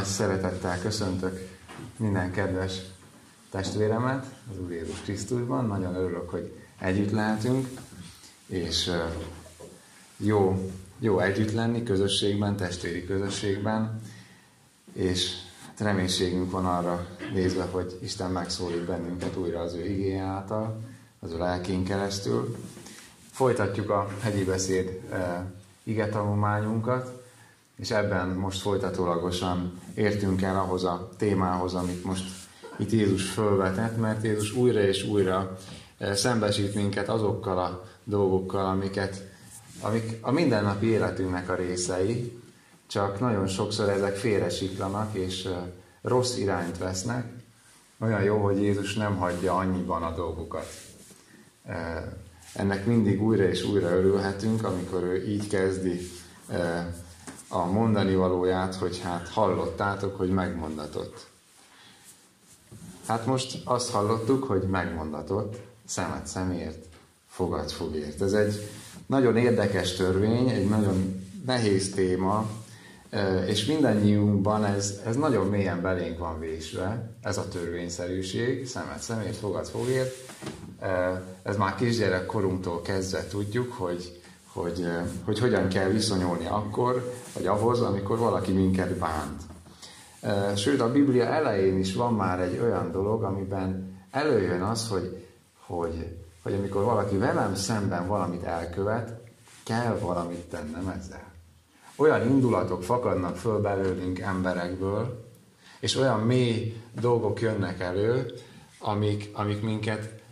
Nagy szeretettel köszöntök minden kedves testvéremet az Úr Jézus Krisztusban. Nagyon örülök, hogy együtt lehetünk, és jó, jó együtt lenni közösségben, testvéri közösségben, és reménységünk van arra nézve, hogy Isten megszólít bennünket újra az ő igény által, az ő lelkén keresztül. Folytatjuk a hegyi beszéd igetanulmányunkat, és ebben most folytatólagosan értünk el ahhoz a témához, amit most itt Jézus fölvetett, mert Jézus újra és újra eh, szembesít minket azokkal a dolgokkal, amiket, amik a mindennapi életünknek a részei, csak nagyon sokszor ezek félresiklanak, és eh, rossz irányt vesznek. Olyan jó, hogy Jézus nem hagyja annyiban a dolgokat. Eh, ennek mindig újra és újra örülhetünk, amikor ő így kezdi a mondani valóját, hogy hát hallottátok, hogy megmondatott. Hát most azt hallottuk, hogy megmondatott, szemet szemért, fogad fogért. Ez egy nagyon érdekes törvény, egy nagyon nehéz téma, és mindannyiunkban ez, ez nagyon mélyen belénk van vésve, ez a törvényszerűség, szemet szemért, fogad fogért. Ez már kisgyerekkorunktól kezdve tudjuk, hogy hogy, hogy hogyan kell viszonyulni akkor, vagy ahhoz, amikor valaki minket bánt. Sőt, a Biblia elején is van már egy olyan dolog, amiben előjön az, hogy, hogy, hogy amikor valaki velem szemben valamit elkövet, kell valamit tennem ezzel. Olyan indulatok fakadnak föl belőlünk emberekből, és olyan mély dolgok jönnek elő, amik, amik minket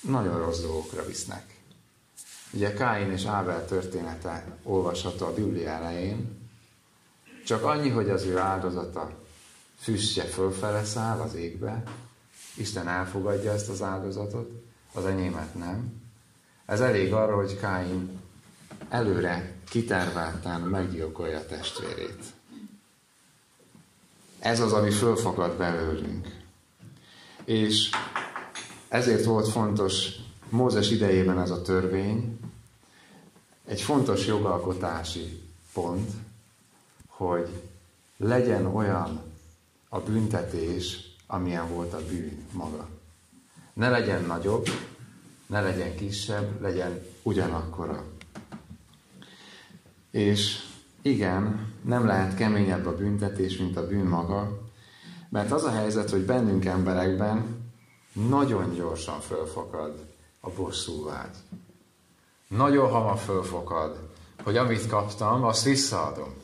nagyon rossz dolgokra visznek. Ugye Káin és Ábel története olvasható a Biblia elején, csak annyi, hogy az ő áldozata füstje fölfele száll az égbe, Isten elfogadja ezt az áldozatot, az enyémet nem. Ez elég arra, hogy Káin előre kitervelten meggyilkolja a testvérét. Ez az, ami fölfakad belőlünk. És ezért volt fontos Mózes idejében ez a törvény, egy fontos jogalkotási pont, hogy legyen olyan a büntetés, amilyen volt a bűn maga. Ne legyen nagyobb, ne legyen kisebb, legyen ugyanakkora. És igen, nem lehet keményebb a büntetés, mint a bűn maga, mert az a helyzet, hogy bennünk emberekben nagyon gyorsan fölfakad a bosszúvágy nagyon hamar fölfogad, hogy amit kaptam, azt visszaadom.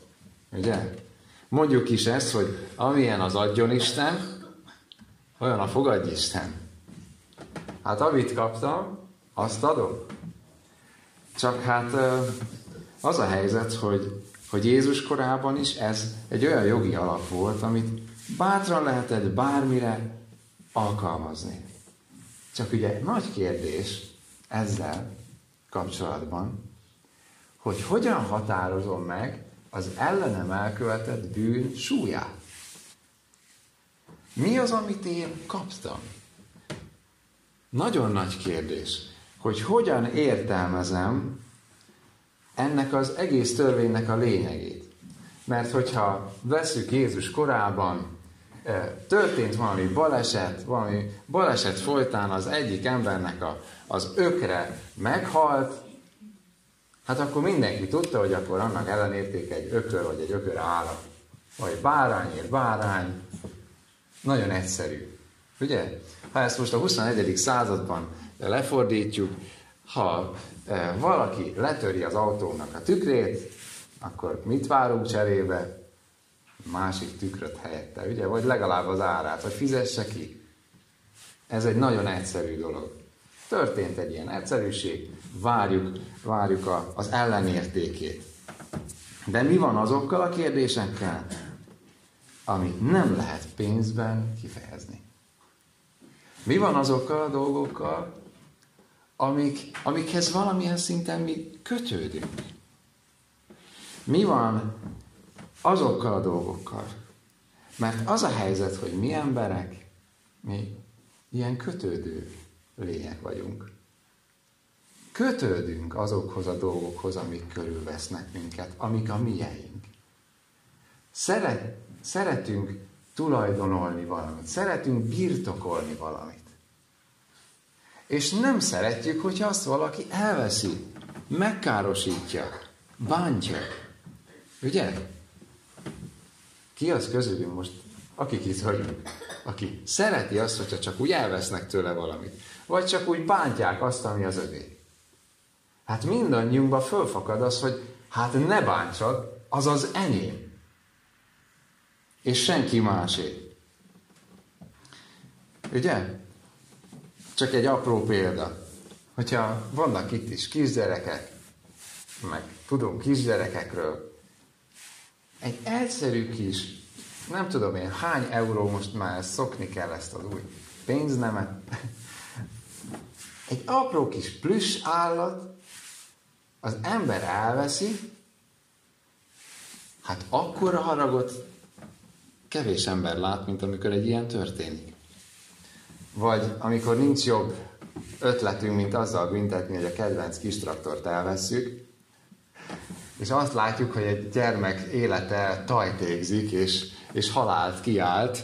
Ugye? Mondjuk is ezt, hogy amilyen az adjon Isten, olyan a fogadj Isten. Hát amit kaptam, azt adom. Csak hát az a helyzet, hogy, hogy Jézus korában is ez egy olyan jogi alap volt, amit bátran lehetett bármire alkalmazni. Csak ugye nagy kérdés ezzel, kapcsolatban, hogy hogyan határozom meg az ellenem elkövetett bűn súlyát. Mi az, amit én kaptam? Nagyon nagy kérdés, hogy hogyan értelmezem ennek az egész törvénynek a lényegét. Mert hogyha veszük Jézus korában, történt valami baleset, valami baleset folytán az egyik embernek a az ökre meghalt, hát akkor mindenki tudta, hogy akkor annak ellenérték egy ökör, vagy egy ökör állat. Vagy bárányért bárány. Nagyon egyszerű. Ugye? Ha ezt most a 21. században lefordítjuk, ha valaki letöri az autónak a tükrét, akkor mit várunk cserébe? Másik tükröt helyette, ugye? Vagy legalább az árát, vagy fizesse ki. Ez egy nagyon egyszerű dolog. Történt egy ilyen egyszerűség, várjuk, várjuk a, az ellenértékét. De mi van azokkal a kérdésekkel, amit nem lehet pénzben kifejezni? Mi van azokkal a dolgokkal, amik, amikhez valamilyen szinten mi kötődünk? Mi van azokkal a dolgokkal? Mert az a helyzet, hogy mi emberek, mi ilyen kötődő lények vagyunk. Kötődünk azokhoz a dolgokhoz, amik körülvesznek minket, amik a mieink. Szeret, szeretünk tulajdonolni valamit, szeretünk birtokolni valamit. És nem szeretjük, hogyha azt valaki elveszi, megkárosítja, bántja. Ugye? Ki az közülünk most, akik itt vagyunk, aki szereti azt, hogyha csak úgy elvesznek tőle valamit, vagy csak úgy bántják azt, ami az övé. Hát mindannyiunkban fölfakad az, hogy hát ne bántsad, az az enyém. És senki másé. Ugye? Csak egy apró példa. Hogyha vannak itt is kisgyerekek, meg tudunk kisgyerekekről, egy egyszerű kis, nem tudom én, hány euró most már szokni kell ezt az új pénznemet. Egy apró kis plüss állat, az ember elveszi, hát akkor a haragot kevés ember lát, mint amikor egy ilyen történik. Vagy amikor nincs jobb ötletünk, mint azzal büntetni, hogy a kedvenc kis traktort elvesszük, és azt látjuk, hogy egy gyermek élete tajtégzik, és, és halált kiállt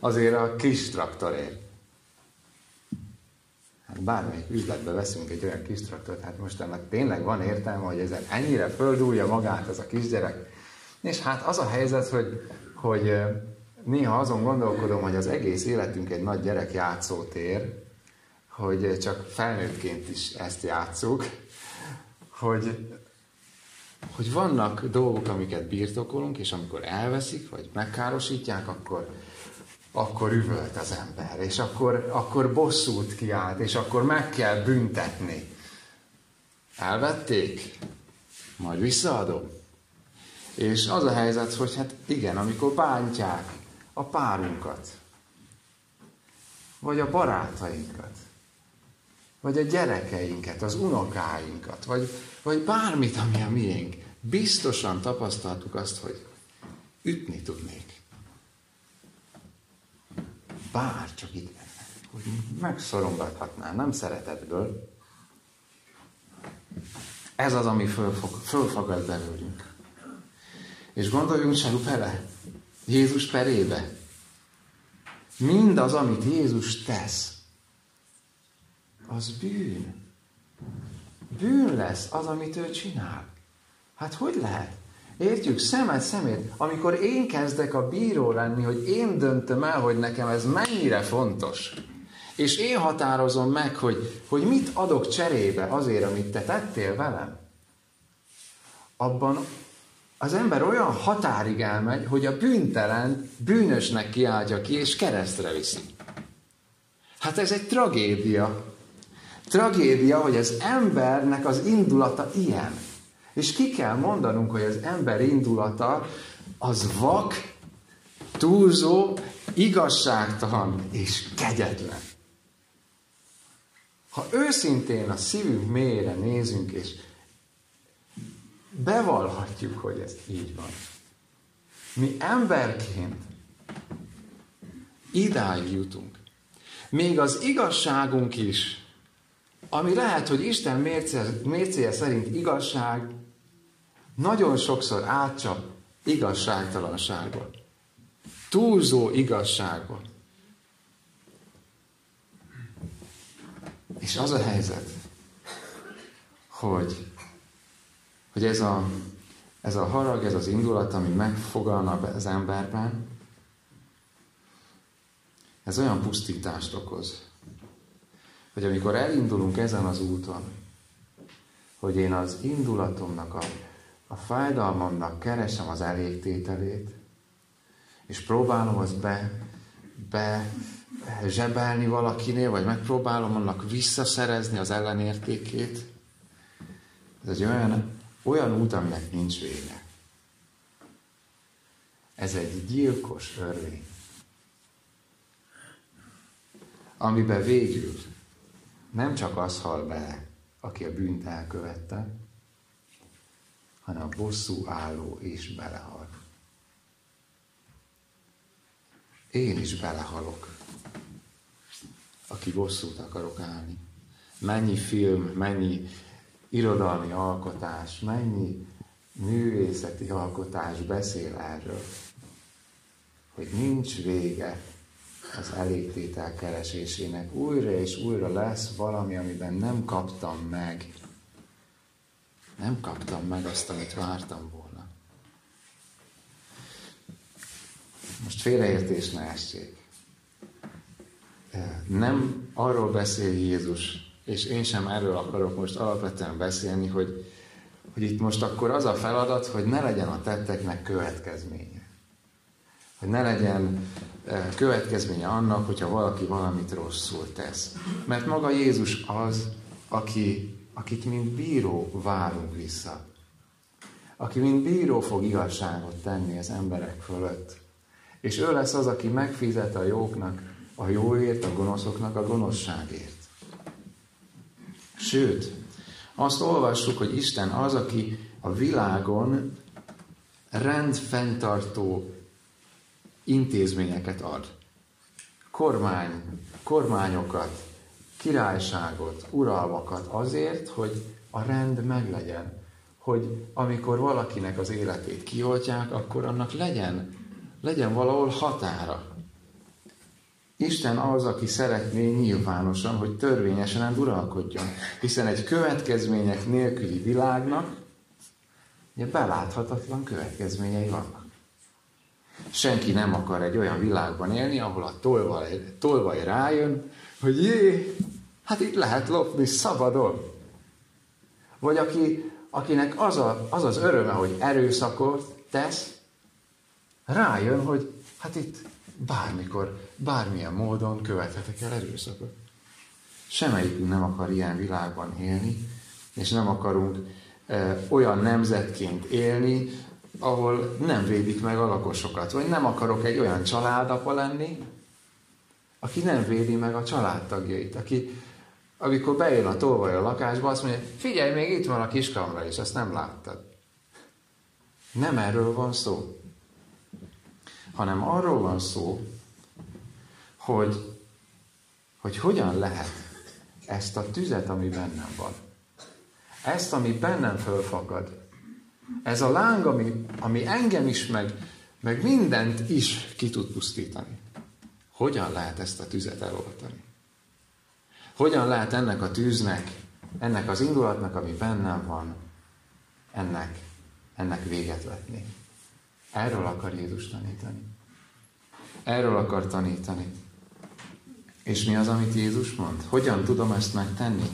azért a kis traktorért. Hát bármelyik üzletbe veszünk egy olyan kis traktort, hát most ennek tényleg van értelme, hogy ezen ennyire földúlja magát az a kisgyerek. És hát az a helyzet, hogy, hogy néha azon gondolkodom, hogy az egész életünk egy nagy gyerek játszótér, hogy csak felnőttként is ezt játszuk, hogy, hogy vannak dolgok, amiket birtokolunk, és amikor elveszik, vagy megkárosítják, akkor, akkor üvölt az ember, és akkor, akkor bosszút kiált, és akkor meg kell büntetni. Elvették? Majd visszaadom. És az a helyzet, hogy hát igen, amikor bántják a párunkat, vagy a barátainkat, vagy a gyerekeinket, az unokáinkat, vagy, vagy bármit, ami a miénk, biztosan tapasztaltuk azt, hogy ütni tudnék. Bár csak itt hogy megszorongathatnál, nem szeretetből. Ez az, ami fölfog, fölfogad belőlünk. És gondoljunk csak bele, Jézus perébe. Mindaz, amit Jézus tesz, az bűn. Bűn lesz az, amit ő csinál. Hát hogy lehet? Értjük, szemed szemét. Amikor én kezdek a bíró lenni, hogy én döntöm el, hogy nekem ez mennyire fontos, és én határozom meg, hogy, hogy mit adok cserébe azért, amit te tettél velem, abban az ember olyan határig elmegy, hogy a bűntelen bűnösnek kiáltja ki, és keresztre viszi. Hát ez egy tragédia. Tragédia, hogy az embernek az indulata ilyen. És ki kell mondanunk, hogy az ember indulata az vak, túlzó, igazságtalan és kegyetlen. Ha őszintén a szívünk mélyére nézünk, és bevallhatjuk, hogy ez így van. Mi emberként idáig jutunk. Még az igazságunk is, ami lehet, hogy Isten mércéje, szerint igazság, nagyon sokszor átcsap igazságtalanságba. Túlzó igazságba. És az a helyzet, hogy hogy ez a, ez a harag, ez az indulat, ami megfogalna az emberben, ez olyan pusztítást okoz, hogy amikor elindulunk ezen az úton, hogy én az indulatomnak, a, a fájdalmamnak keresem az elégtételét, és próbálom azt be, be zsebelni valakinél, vagy megpróbálom annak visszaszerezni az ellenértékét, ez egy olyan olyan út, aminek nincs vége. Ez egy gyilkos örvény, amiben végül nem csak az hal bele, aki a bűnt elkövette, hanem a bosszú álló is belehal. Én is belehalok, aki bosszút akarok állni. Mennyi film, mennyi irodalmi alkotás, mennyi művészeti alkotás beszél erről. hogy nincs vége az elégtétel keresésének. Újra és újra lesz valami, amiben nem kaptam meg. Nem kaptam meg azt, amit vártam volna. Most félreértés ne essék. Nem arról beszél Jézus, és én sem erről akarok most alapvetően beszélni, hogy, hogy itt most akkor az a feladat, hogy ne legyen a tetteknek következménye. Hogy ne legyen e, következménye annak, hogyha valaki valamit rosszul tesz. Mert maga Jézus az, aki, akit mint bíró várunk vissza. Aki mint bíró fog igazságot tenni az emberek fölött. És ő lesz az, aki megfizet a jóknak a jóért, a gonoszoknak a gonoszságért. Sőt, azt olvassuk, hogy Isten az, aki a világon rendfenntartó intézményeket ad. Kormány, kormányokat, királyságot, uralmakat azért, hogy a rend meglegyen. Hogy amikor valakinek az életét kioltják, akkor annak legyen, legyen valahol határa. Isten az, aki szeretné nyilvánosan, hogy törvényesen uralkodjon. Hiszen egy következmények nélküli világnak ugye beláthatatlan következményei vannak. Senki nem akar egy olyan világban élni, ahol a tolvaj, tolvaj rájön, hogy jé, hát itt lehet lopni szabadon. Vagy aki, akinek az, a, az az öröme, hogy erőszakot tesz, rájön, hogy hát itt bármikor, bármilyen módon követhetek el erőszakot. Semmelyikünk nem akar ilyen világban élni, és nem akarunk olyan nemzetként élni, ahol nem védik meg a lakosokat. Vagy nem akarok egy olyan családapa lenni, aki nem védi meg a családtagjait, aki amikor bejön a tolvaj a lakásba, azt mondja, figyelj, még itt van a kiskamra, és ezt nem láttad. Nem erről van szó hanem arról van szó, hogy, hogy hogyan lehet ezt a tüzet, ami bennem van, ezt, ami bennem fölfakad, ez a láng, ami, ami engem is, meg, meg mindent is ki tud pusztítani. Hogyan lehet ezt a tüzet eloltani? Hogyan lehet ennek a tűznek, ennek az indulatnak, ami bennem van, ennek, ennek véget vetni? Erről akar Jézus tanítani. Erről akar tanítani. És mi az, amit Jézus mond? Hogyan tudom ezt megtenni?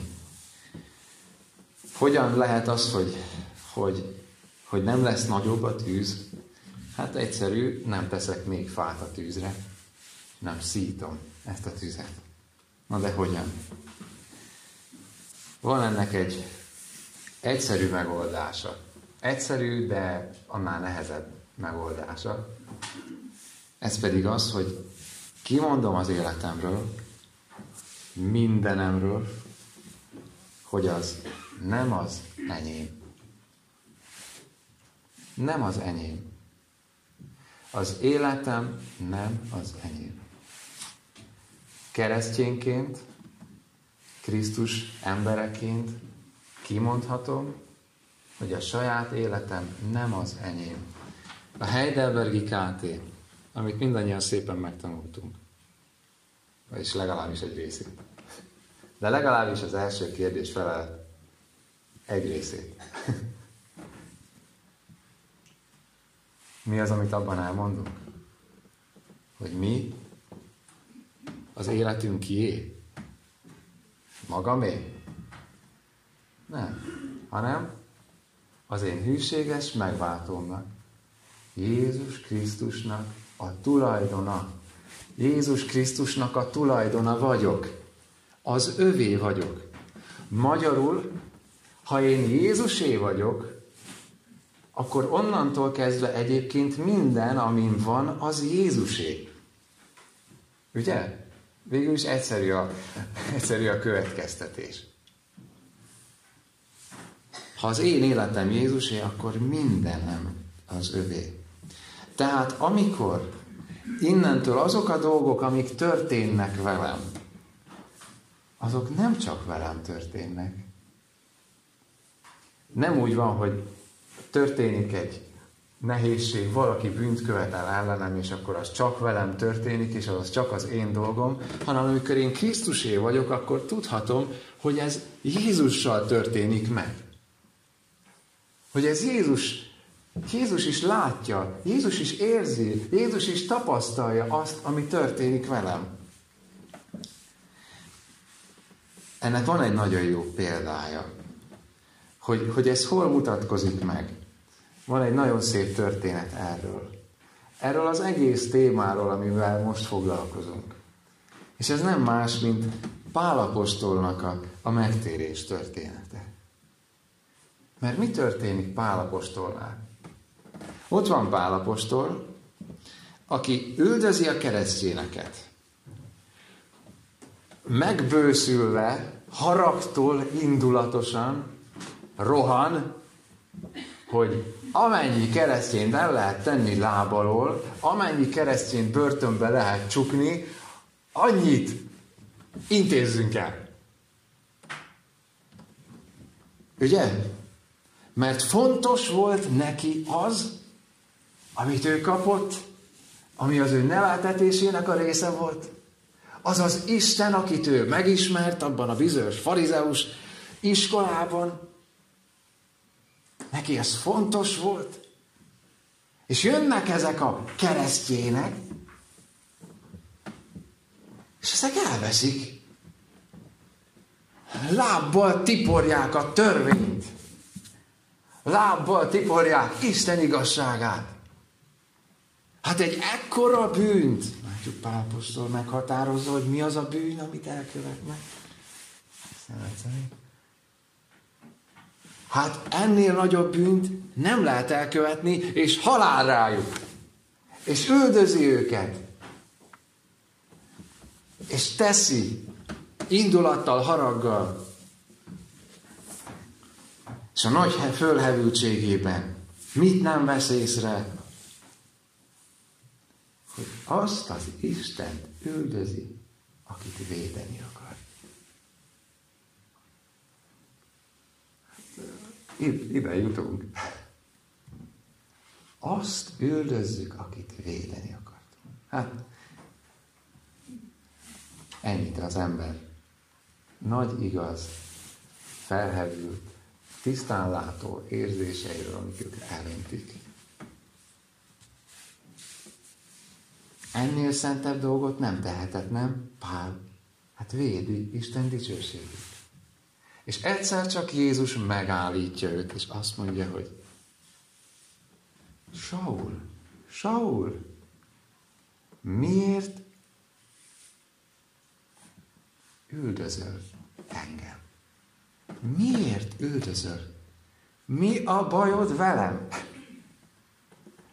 Hogyan lehet az, hogy, hogy, hogy nem lesz nagyobb a tűz? Hát egyszerű, nem teszek még fát a tűzre. Nem szítom ezt a tüzet. Na de hogyan? Van ennek egy egyszerű megoldása. Egyszerű, de annál nehezebb megoldása. Ez pedig az, hogy kimondom az életemről, mindenemről, hogy az nem az enyém. Nem az enyém. Az életem nem az enyém. Keresztényként, Krisztus embereként kimondhatom, hogy a saját életem nem az enyém. A Heidelbergi KT amit mindannyian szépen megtanultunk. Vagyis legalábbis egy részét. De legalábbis az első kérdés felel egy részét. Mi az, amit abban elmondunk? Hogy mi az életünk kié? Magamé? Nem. Hanem az én hűséges megváltómnak, Jézus Krisztusnak a tulajdona. Jézus Krisztusnak a tulajdona vagyok. Az övé vagyok. Magyarul, ha én Jézusé vagyok, akkor onnantól kezdve egyébként minden, amin van, az Jézusé. Ugye? Végül is egyszerű a, egyszerű a következtetés. Ha az én életem Jézusé, akkor mindenem az övé. Tehát amikor innentől azok a dolgok, amik történnek velem, azok nem csak velem történnek. Nem úgy van, hogy történik egy nehézség, valaki bűnt követel ellenem, és akkor az csak velem történik, és az csak az én dolgom, hanem amikor én Krisztusé vagyok, akkor tudhatom, hogy ez Jézussal történik meg. Hogy ez Jézus, Jézus is látja, Jézus is érzi, Jézus is tapasztalja azt, ami történik velem. Ennek van egy nagyon jó példája, hogy, hogy ez hol mutatkozik meg. Van egy nagyon szép történet erről. Erről az egész témáról, amivel most foglalkozunk. És ez nem más, mint Pálapostolnak a, a megtérés története. Mert mi történik Pálapostolnál? Ott van Pálapostol, aki üldözi a keresztényeket. Megbőszülve, haragtól indulatosan rohan, hogy amennyi keresztényt el lehet tenni lábalól, amennyi keresztényt börtönbe lehet csukni, annyit intézzünk el. Ugye? Mert fontos volt neki az, amit ő kapott, ami az ő neveltetésének a része volt, az az Isten, akit ő megismert abban a bizonyos farizeus iskolában, Neki ez fontos volt. És jönnek ezek a keresztjének, és ezek elveszik. Lábbal tiporják a törvényt. Lábbal tiporják Isten igazságát. Hát egy ekkora bűnt, látjuk Pálapostól meghatározza, hogy mi az a bűn, amit elkövetnek. Szeretszerint. Hát ennél nagyobb bűnt nem lehet elkövetni, és halál rájuk. És üldözi őket. És teszi indulattal, haraggal. És a nagy fölhevültségében mit nem vesz észre? Hogy azt az Istent üldözi, akit védeni akar. Ide jutunk. Azt üldözzük, akit védeni akartunk. Hát, ennyit az ember. Nagy igaz, felhevült, tisztánlátó érzéseiről, amik ők elintik. Ennél szentebb dolgot nem tehetett, nem? Pál, hát védi Isten dicsőségét. És egyszer csak Jézus megállítja őt, és azt mondja, hogy Saul, Saul, miért üldözöl engem? Miért üldözöl? Mi a bajod velem?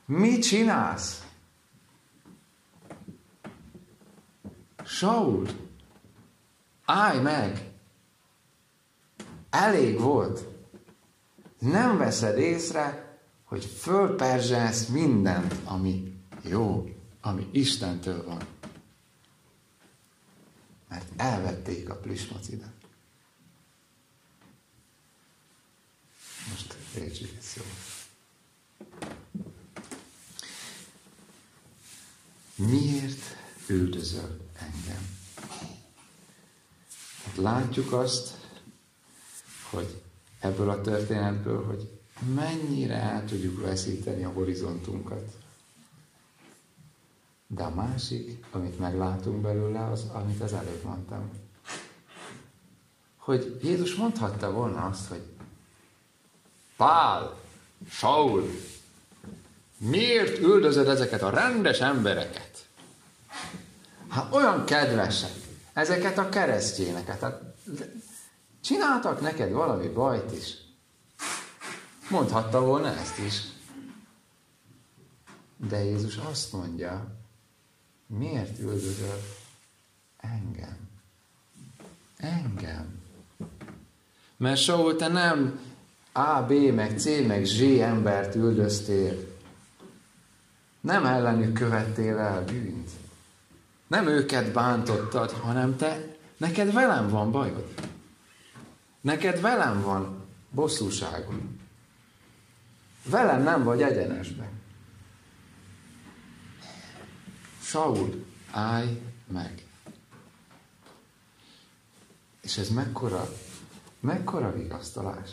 Mit csinálsz? Saul, állj meg! Elég volt. Nem veszed észre, hogy fölperzselsz mindent, ami jó, ami Istentől van. Mert elvették a plüsmocidat. Most értsük ezt jól. Miért üldözöl engem? Hát látjuk azt, hogy ebből a történetből, hogy mennyire el tudjuk veszíteni a horizontunkat. De a másik, amit meglátunk belőle, az, amit az előbb mondtam. Hogy Jézus mondhatta volna azt, hogy Pál, Saul, miért üldözöd ezeket a rendes embereket? Hát olyan kedvesek, ezeket a keresztényeket. Hát Csináltak neked valami bajt is. Mondhatta volna ezt is. De Jézus azt mondja, miért üldözöl engem? Engem. Mert Saul, te nem A, B, meg C, meg Z embert üldöztél. Nem ellenük követtél el bűnt. Nem őket bántottad, hanem te, neked velem van bajod. Neked velem van bosszúságom. Velem nem vagy egyenesben. Saul, állj meg. És ez mekkora, mekkora vigasztalás.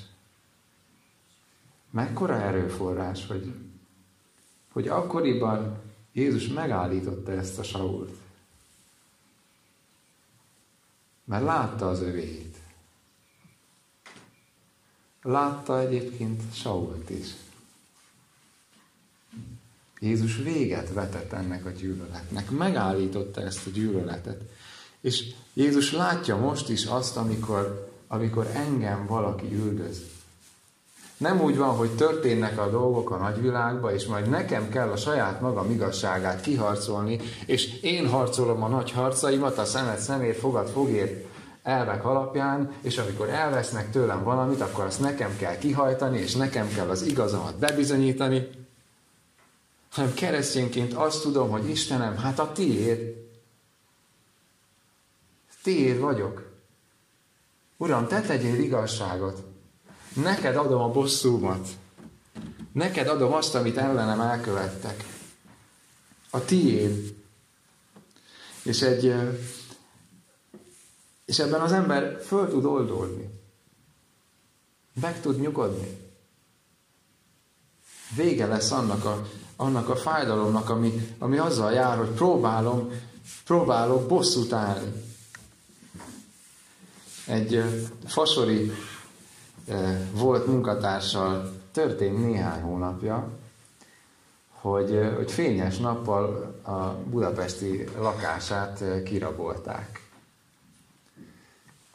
Mekkora erőforrás, hogy, hogy akkoriban Jézus megállította ezt a Sault. Mert látta az övéit. Látta egyébként Sault is. Jézus véget vetett ennek a gyűlöletnek, megállította ezt a gyűlöletet. És Jézus látja most is azt, amikor, amikor engem valaki üldöz. Nem úgy van, hogy történnek a dolgok a nagyvilágba, és majd nekem kell a saját magam igazságát kiharcolni, és én harcolom a nagy harcaimat, a szemet szemért, fogad fogért elvek alapján, és amikor elvesznek tőlem valamit, akkor azt nekem kell kihajtani, és nekem kell az igazamat bebizonyítani, hanem keresztényként azt tudom, hogy Istenem, hát a tiéd. Tiéd vagyok. Uram, te tegyél igazságot. Neked adom a bosszúmat. Neked adom azt, amit ellenem elkövettek. A tiéd. És egy és ebben az ember föl tud oldódni. Meg tud nyugodni. Vége lesz annak a, annak a fájdalomnak, ami, ami azzal jár, hogy próbálom, próbálok bosszút állni. Egy fasori volt munkatársal történt néhány hónapja, hogy, hogy fényes nappal a budapesti lakását kirabolták.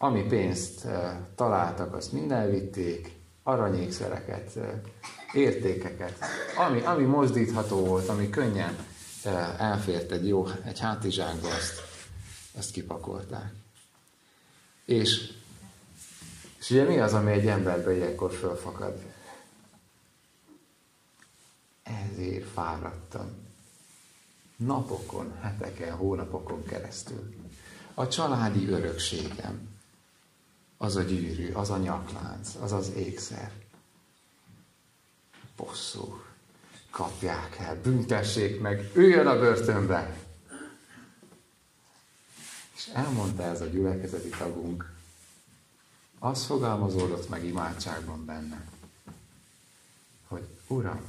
Ami pénzt találtak, azt mind elvitték, aranyékszereket, értékeket, ami, ami mozdítható volt, ami könnyen elfért egy jó, egy hátizsákba, azt, azt kipakolták. És, és ugye mi az, ami egy emberbe ilyenkor fölfakad? Ezért fáradtam. Napokon, heteken, hónapokon keresztül. A családi örökségem, az a gyűrű, az a nyaklánc, az az ékszer. Bosszú. Kapják el, büntessék meg, üljön a börtönbe. És elmondta ez a gyülekezeti tagunk, az fogalmazódott meg imádságban benne, hogy Uram,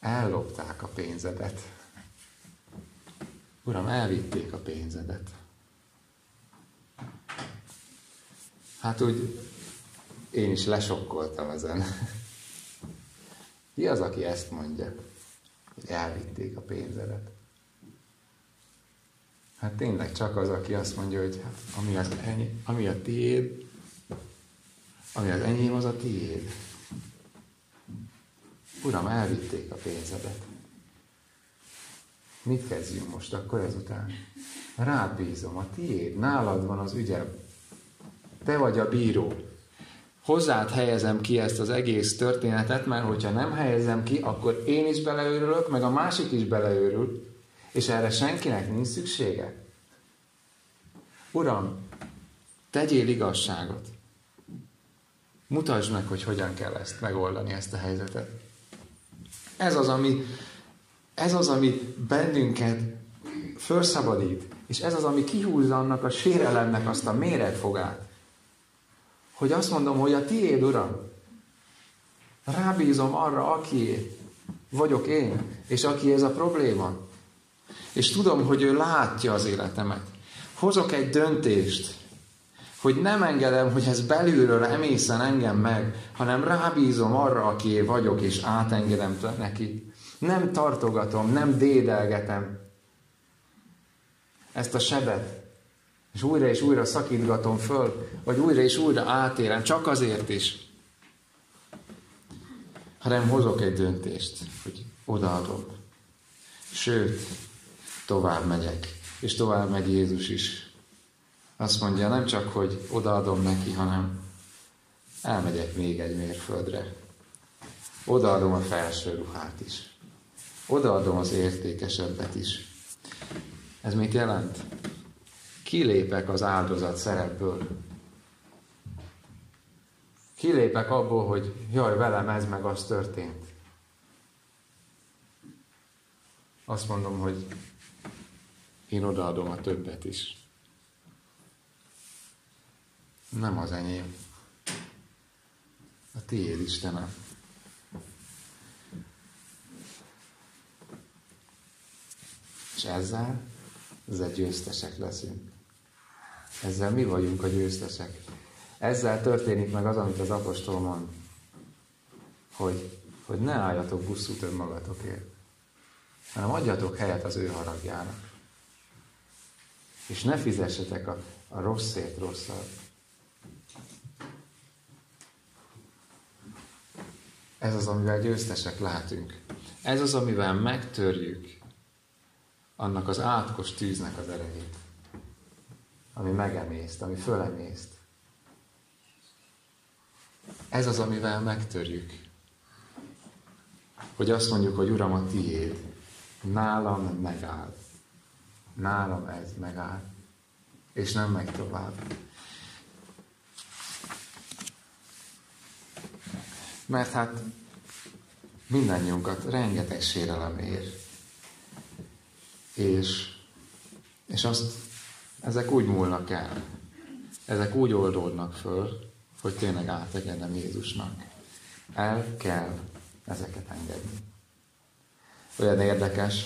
ellopták a pénzedet. Uram, elvitték a pénzedet. Hát úgy én is lesokkoltam ezen. Ki az, aki ezt mondja, hogy elvitték a pénzedet? Hát tényleg csak az, aki azt mondja, hogy hát, ami, az ennyi, ami a tiéd, ami az enyém, az a tiéd. Uram, elvitték a pénzedet. Mit kezdjünk most akkor ezután? Rád bízom, a tiéd, nálad van az ügyem. Te vagy a bíró. Hozzád helyezem ki ezt az egész történetet, mert hogyha nem helyezem ki, akkor én is beleőrülök, meg a másik is beleőrül, és erre senkinek nincs szüksége. Uram, tegyél igazságot. Mutasd meg, hogy hogyan kell ezt megoldani, ezt a helyzetet. Ez az, ami, ez az, ami bennünket felszabadít, és ez az, ami kihúzza annak a sérelemnek azt a méretfogát, hogy azt mondom, hogy a tiéd, Uram, rábízom arra, aki vagyok én, és aki ez a probléma. És tudom, hogy ő látja az életemet. Hozok egy döntést, hogy nem engedem, hogy ez belülről emészen engem meg, hanem rábízom arra, aki vagyok, és átengedem neki. Nem tartogatom, nem dédelgetem ezt a sebet, és újra és újra szakítgatom föl, vagy újra és újra átélem, csak azért is, hanem hozok egy döntést, hogy odaadom. Sőt, tovább megyek, és tovább megy Jézus is. Azt mondja, nem csak, hogy odaadom neki, hanem elmegyek még egy mérföldre. Odaadom a felső ruhát is. Odaadom az értékesebbet is. Ez mit jelent? Kilépek az áldozat szerepből. kilépek abból, hogy jaj, velem ez meg az történt. Azt mondom, hogy én odaadom a többet is. Nem az enyém. A tiéd, Istenem. És ezzel, ezzel győztesek leszünk. Ezzel mi vagyunk a győztesek. Ezzel történik meg az, amit az apostol mond, hogy, hogy ne álljatok buszút önmagatokért, hanem adjatok helyet az ő haragjának. És ne fizessetek a, a rosszért rosszat. Ez az, amivel győztesek lehetünk. Ez az, amivel megtörjük annak az átkos tűznek az erejét, ami megemészt, ami fölemészt. Ez az, amivel megtörjük. Hogy azt mondjuk, hogy Uram, a tiéd, nálam megáll. Nálam ez megáll. És nem megy tovább. Mert hát mindannyiunkat rengeteg sérelem ér. És, és azt, ezek úgy múlnak el, ezek úgy oldódnak föl, hogy tényleg átengedem Jézusnak. El kell ezeket engedni. Olyan érdekes,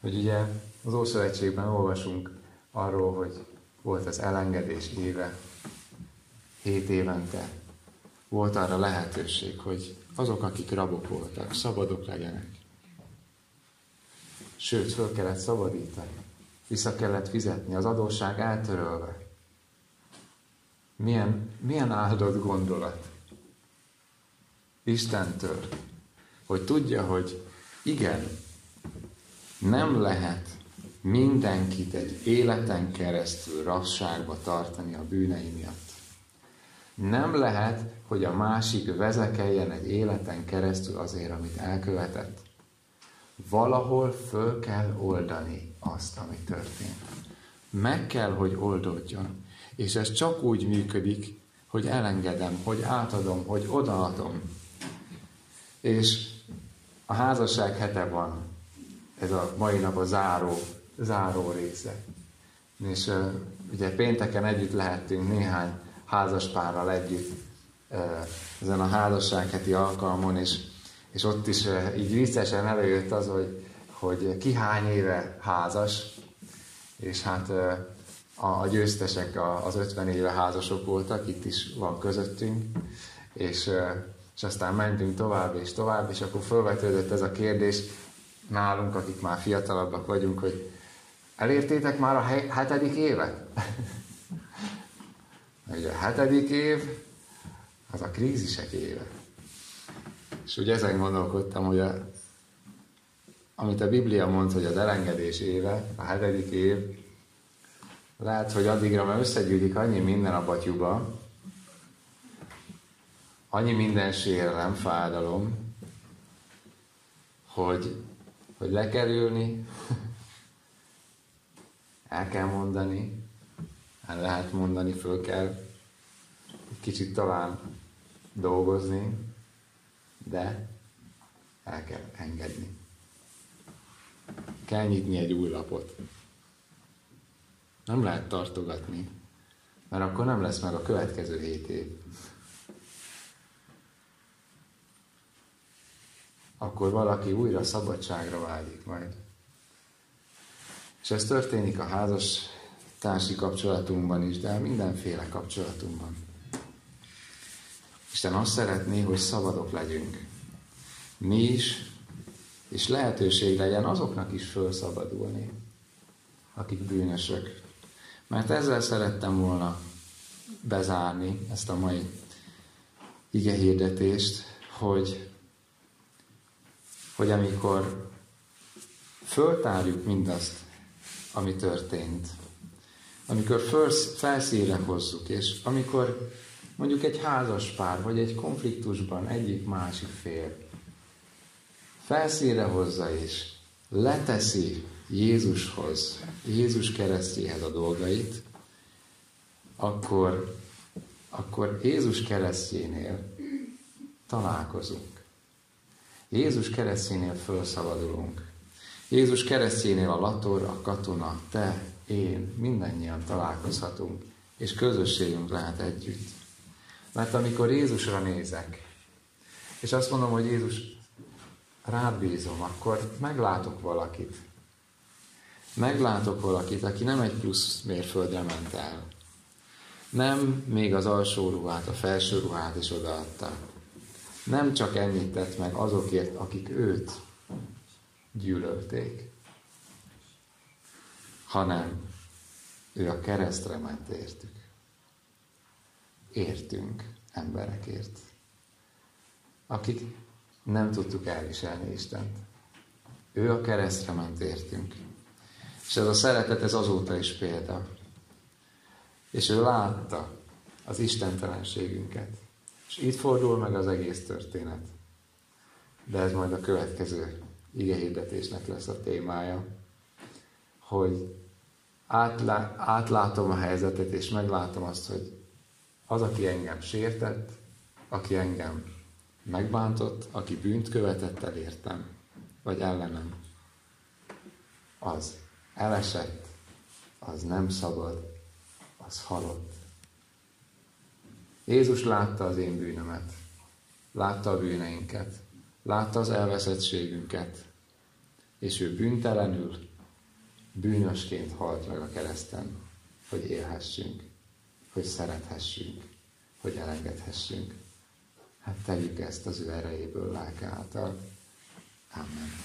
hogy ugye az Ószövetségben olvasunk arról, hogy volt az elengedés éve, hét évente. Volt arra lehetőség, hogy azok, akik rabok voltak, szabadok legyenek. Sőt, föl kellett szabadítani. Vissza kellett fizetni, az adósság eltörölve. Milyen, milyen áldott gondolat Istentől, hogy tudja, hogy igen, nem lehet mindenkit egy életen keresztül rasságba tartani a bűnei miatt. Nem lehet, hogy a másik vezekeljen egy életen keresztül azért, amit elkövetett. Valahol föl kell oldani azt, ami történt. Meg kell, hogy oldódjon. És ez csak úgy működik, hogy elengedem, hogy átadom, hogy odaadom. És a házasság hete van, ez a mai nap a záró, záró része. És ugye pénteken együtt lehettünk néhány házaspárral együtt uh, ezen a házasság heti alkalmon, és, és ott is uh, így viccesen előjött az, hogy, hogy ki hány éve házas, és hát a győztesek az 50 éve házasok voltak, itt is van közöttünk, és, és aztán mentünk tovább és tovább, és akkor felvetődött ez a kérdés nálunk, akik már fiatalabbak vagyunk, hogy elértétek már a hetedik évet? Ugye a hetedik év, az a krízisek éve. És ugye ezen gondolkodtam, hogy a, amit a Biblia mond, hogy az elengedés éve, a hetedik év, lehet, hogy addigra már összegyűlik annyi minden a batyuba, annyi minden sérelem, fájdalom, hogy, hogy le kell ülni, el kell mondani, el lehet mondani, föl kell kicsit talán dolgozni, de el kell engedni. Kell nyitni egy új lapot. Nem lehet tartogatni, mert akkor nem lesz meg a következő hét év. Akkor valaki újra szabadságra vágyik majd. És ez történik a házas társi kapcsolatunkban is, de mindenféle kapcsolatunkban. Isten azt szeretné, hogy szabadok legyünk. Mi is, és lehetőség legyen azoknak is felszabadulni, akik bűnösök. Mert ezzel szerettem volna bezárni ezt a mai ige hirdetést, hogy, hogy amikor föltárjuk mindazt, ami történt, amikor felszíre hozzuk, és amikor mondjuk egy házas pár, vagy egy konfliktusban egyik másik fél felszíre hozza és leteszi Jézushoz, Jézus keresztjéhez a dolgait, akkor, akkor Jézus keresztjénél találkozunk. Jézus keresztjénél felszabadulunk. Jézus keresztjénél a lator, a katona, te, én, mindannyian találkozhatunk, és közösségünk lehet együtt. Mert amikor Jézusra nézek, és azt mondom, hogy Jézus, rád bízom, akkor meglátok valakit. Meglátok valakit, aki nem egy plusz mérföldre ment el. Nem még az alsó ruhát, a felső ruhát is odaadta. Nem csak ennyit tett meg azokért, akik őt gyűlölték, hanem ő a keresztre ment értük. Értünk emberekért, akik nem tudtuk elviselni Istent. Ő a keresztre ment értünk. És ez a szeretet, ez azóta is példa. És ő látta az istentelenségünket. És itt fordul meg az egész történet. De ez majd a következő igehirdetésnek lesz a témája, hogy átlá, átlátom a helyzetet, és meglátom azt, hogy az, aki engem sértett, aki engem megbántott, aki bűnt követett elértem, vagy ellenem, az elesett, az nem szabad, az halott. Jézus látta az én bűnömet, látta a bűneinket, látta az elveszettségünket, és ő bűntelenül, bűnösként halt meg a kereszten, hogy élhessünk, hogy szerethessünk, hogy elengedhessünk. Hát tegyük ezt az ő erejéből lelke által. Amen.